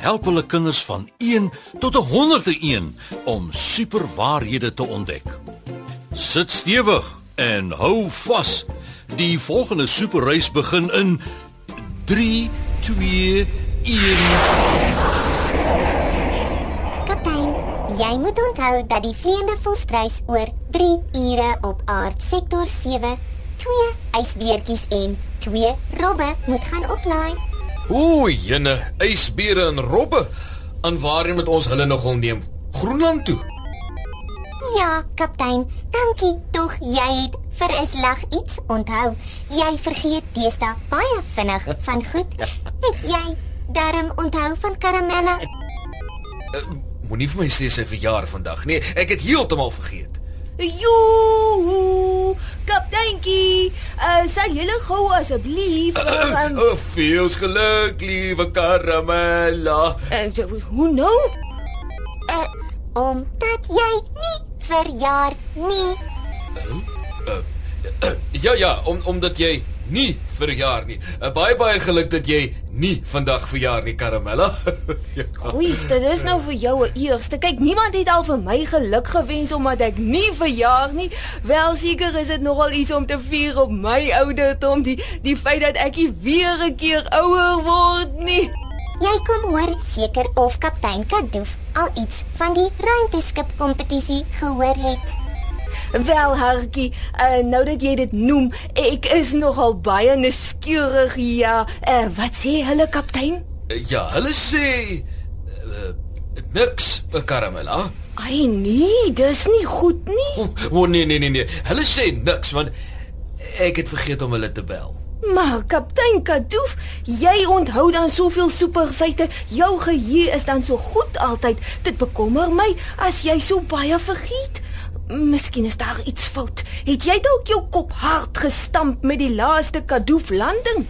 help hulle kinders van 1 tot 101 om superwaarhede te ontdek. Sit stewig en hou vas. Die volgende superreis begin in 3 2 1 Kaptein, jy moet onthou dat die vleiende volstruis oor 3 ure op aard sektor 7 twee ysbeertjies en twee robbe moet gaan oplaai. O, jene, ysbere en robbe. En waarheen moet ons hulle nog neem? Groenland toe. Ja, kaptein, dankie. Tog jy het vir 'n slag iets onthou. Jy vergeet deesdae baie vinnig van goed. Het jy darm onthou van karamelle? Uh, Moenie vir my sê sy verjaar vandag nie. Ek het heeltemal vergeet. Joe, kapteinkie, uh, sal julle gou asseblief um, Uh, uh, Feels geluk, liewe Karamella. uh, hoe nou? Uh, omdat jy nie verjaar nie. Ja ja, om omdat jy nie verjaar nie. Uh, baie baie geluk dat jy nie vandag verjaar nie, Karamella. ja. Oei, dit is nou vir jou 'n eerste. Kyk, niemand het al vir my geluk gewens omdat ek nie verjaar nie. Wel seker is dit nogal iets om te vier op my ouderdom, die die feit dat ek nie weer 'n keer ouer word nie. Jy kom hoor seker of kaptein Kadoof al iets van die ruimteskip kompetisie gehoor het. Wel, Hartjie, uh, nou dat jy dit noem, ek is nogal baie nuuskierig. Ja, uh, wat sê hulle kaptein? Uh, ja, hulle sê uh, niks vir Karamella. Ai nee, dis nie goed nie. O, oh, nee nee nee nee. Hulle sê niks want ek het vergeet om hulle te bel. Maar kaptein Kadoof, jy onthou dan soveel superfeite. Jou geheue is dan so goed altyd. Dit bekommer my as jy so baie vergeet. Miskien is daar iets fout. Het jy dalk jou kop hard gestamp met die laaste Kadoof landing?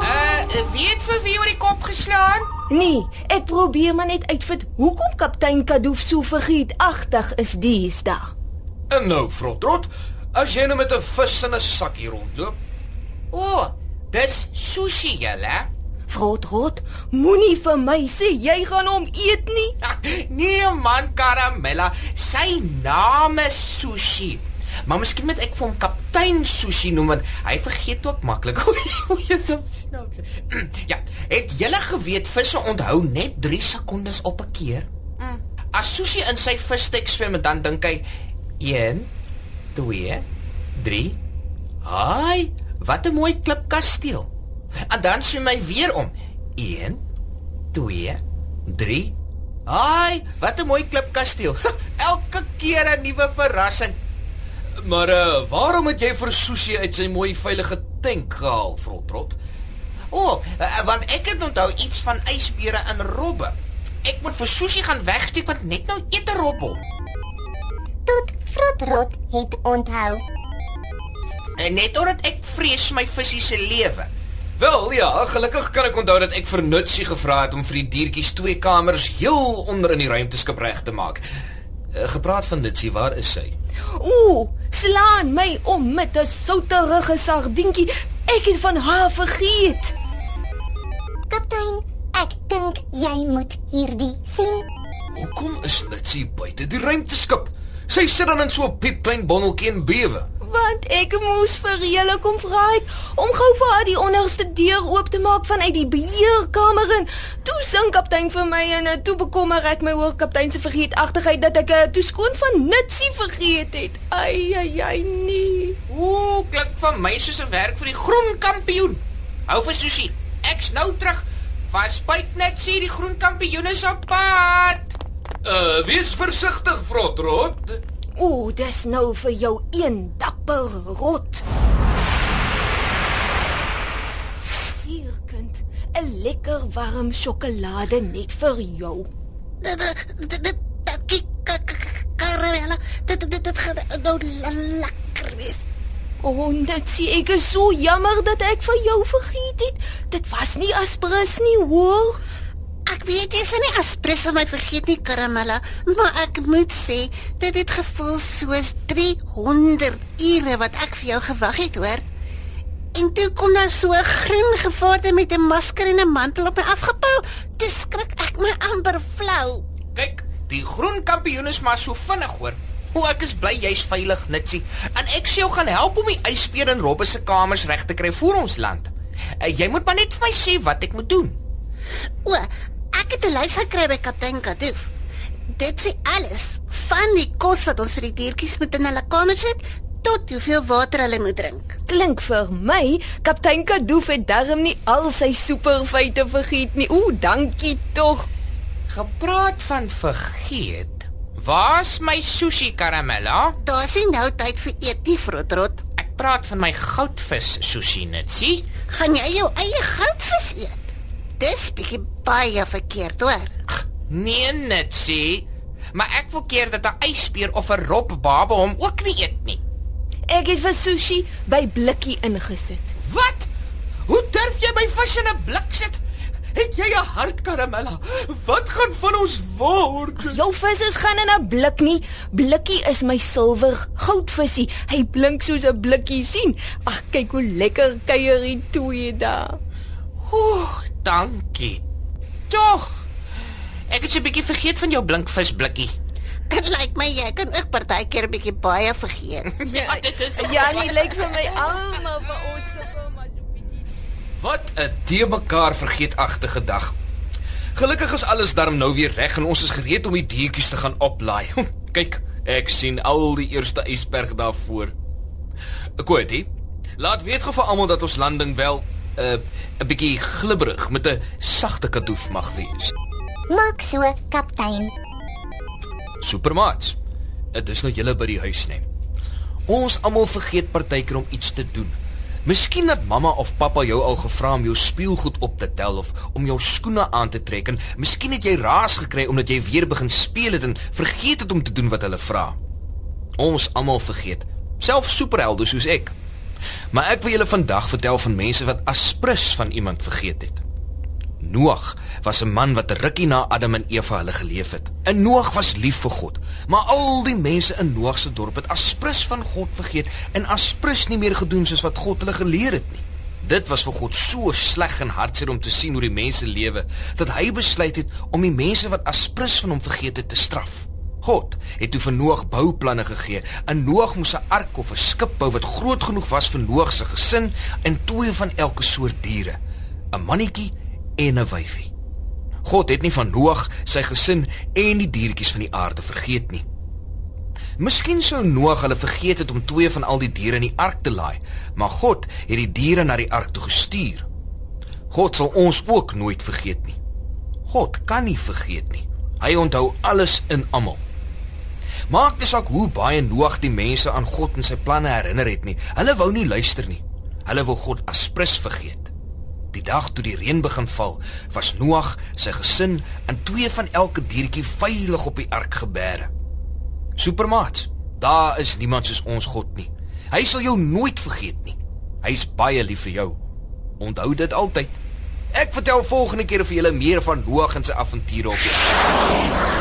Uh, weet vir wie oor die kop geslaan? Nee, ek probeer maar net uitvind hoekom kaptein Kadoof so vergeetagtig is dies daar. En nou, Frotrot, as jy nou met 'n vis in 'n sakkie rondloop, O, oh, dis sushi julle. Frotrot, moenie vir my sê jy gaan hom eet nie. Nee man, Karamella, sy naam is Sushi. Maar miskien moet ek vir hom kaptein Sushi noem want hy vergeet ook maklik. O, jy's so snaaks. Ja, het julle geweet visse onthou net 3 sekondes op 'n keer? Hm. As Sushi in sy visstek swem dan dink hy 1 2 3 Haai, wat 'n mooi klipkasteel. En dan swem hy weer om. 1 2 3 Ai, wat 'n mooi klipkasteel. Elke keer 'n nuwe verrassing. maar uh, waarom het jy vir Sushi uit sy mooi veilige tank gehaal, Frotrot? O, oh, uh, want ek het onthou iets van ysbere en robbe. Ek moet vir sushi gaan wegsteek want net nou eet 'n rob hom. Tot Frotrot het onthou. En net omdat ek vrees my visie se lewe. Wel ja, gelukkig kan ek onthou dat ek vir Nutsie gevra het om vir die diertjies twee kamers heel onder in die ruimteskip reg te maak. Uh, gepraat van Nutsie, waar is sy? Ooh, slaan my om met 'n souterige sardientjie. Ek het van haar vergeet. Kaptein, ek dink jy moet hierdie sien. Hoekom is Nutsie buite die ruimteskip? Sy sit dan in so 'n piepklein bonneltjie en bewe. Want ek moes vir julle kom vra het om gou vir haar die onderste deur oop te maak vanuit die beheerkamer in. Toe sing kaptein vir my en eh, toe bekommer ek my oor kaptein se vergeetachtigheid dat ek uh, toe skoon van Nutsie vergeet het. Ai ai ai nee. Ooh, klink vir my soos 'n werk vir die groen kampioen. Hou vir sushi. Ek's nou terug. Vasbyt net sê die groen kampioen is op pad. Uh, wees versigtig, Frotrot. Ooh, dis nou vir jou een dapper rot. Vier kind. 'n Lekker warm sjokolade net vir jou. Dit dit dit dankie karamella. Dit dit dit gaan nou lekker wees. O, oh, dit sê ek is so jammer dat ek vir jou vergeet het. Dit was nie aspres nie, hoor. Weet jy sê nie aspres van my vergeet nie karamella, maar ek moet sê dit het gevoel soos 300 ure wat ek vir jou gewag het, hoor. En toe kom daar so 'n groen gevaarte met 'n masker en 'n mantel op my afgepou. Toe skrik ek my amper flou. Kyk, die groen kampioen is maar so vinnig hoor. O, ek is bly jy's veilig, Nitsie. En ek sê jou gaan help om die ysbeer in Robbe se kamers reg te kry vir ons land. Uh, jy moet maar net vir my sê wat ek moet doen. O, ek het 'n lys gekry by kaptein Kadoof. Dit sê alles van die kos wat ons vir die diertjies moet in hulle kamers sit tot hoeveel water hulle moet drink. Klink vir my, kaptein Kadoof het darm nie al sy superfeite vergeet nie. Ooh, dankie tog. Gepraat van vergeet. Waar's my sushi karamella? Daar's nie nou tyd vir eet nie, vrotrot. Ek praat van my goudvis sushi Nitsie. Gaan jy jou eie goudvis eet? Dis bietjie baie verkeerd, hoor. Nee, Nitsie. Maar ek wil keer dat 'n ysbeer of 'n robbabe hom ook nie eet nie. Ek het vir sushi by blikkie ingesit. Wat? Hoe durf jy my vis in 'n blik sit? Het jy 'n hart, Karamella? Wat gaan van ons word? Jou vis is gaan in 'n blik nie. Blikkie is my silwer goudvisie. Hy blink soos 'n blikkie sien. Ag, kyk hoe lekker kuier die twee daar. Ooh, dankie. Tog. Ek het 'n bietjie vergeet van jou blinkvis blikkie. Dit lyk my jy kan ook partykeer 'n bietjie baie vergeet. Ja, dit is Ja, nie lyk vir my almal vir ons sukkel maar so bietjie. Wat 'n te mekaar vergeetagtige dag. Gelukkig is alles darm nou weer reg en ons is gereed om die diertjies te gaan oplaai. Kyk, ek sien al die eerste ysberg daar voor. Quoty, laat weet gou vir almal dat ons landing wel uh, 'n bietjie glibberig met 'n sagte kadoef mag wees. Maak so, kaptein. Supermaats. Dit is nou julle by die huis net. Ons almal vergeet partykeer om iets te doen. Miskien dat mamma of pappa jou al gevra om jou speelgoed op te tel of om jou skoene aan te trek en miskien het jy raas gekry omdat jy weer begin speel het en vergeet het om te doen wat hulle vra. Ons almal vergeet, selfs superhelde soos ek. Maar ek wil julle vandag vertel van mense wat aspres van iemand vergeet het. Noag was 'n man wat rukkie na Adam en Eva hulle geleef het. En Noag was lief vir God, maar al die mense in Noag se dorp het aspres van God vergeet en aspres nie meer gedoen soos wat God hulle geleer het nie. Dit was vir God so sleg en hartseer om te sien hoe die mense lewe dat hy besluit het om die mense wat aspres van hom vergeet het te straf. God het toe vir Noag bouplanne gegee. En Noag moes 'n ark of 'n skip bou wat groot genoeg was vir Noag se gesin en twee van elke soort diere, 'n mannetjie en 'n wyfie. God het nie van Noag, sy gesin en die diertjies van die aarde vergeet nie. Miskien sou Noag hulle vergeet het om twee van al die diere in die ark te laai, maar God het die diere na die ark toe gestuur. God sal ons ook nooit vergeet nie. God kan nie vergeet nie. Hy onthou alles in almal. Maak dis ook hoe baie Noag die mense aan God en sy planne herinner het nie. Hulle wou nie luister nie. Hulle wou God aspres vergeet. Die dag toe die reën begin val, was Noag, sy gesin en twee van elke diertjie veilig op die ark gebeere. Supermaat, daar is niemand soos ons God nie. Hy sal jou nooit vergeet nie. Hy's baie lief vir jou. Onthou dit altyd. Ek vertel volgende keer vir julle meer van Noag en sy avonture op die aarde.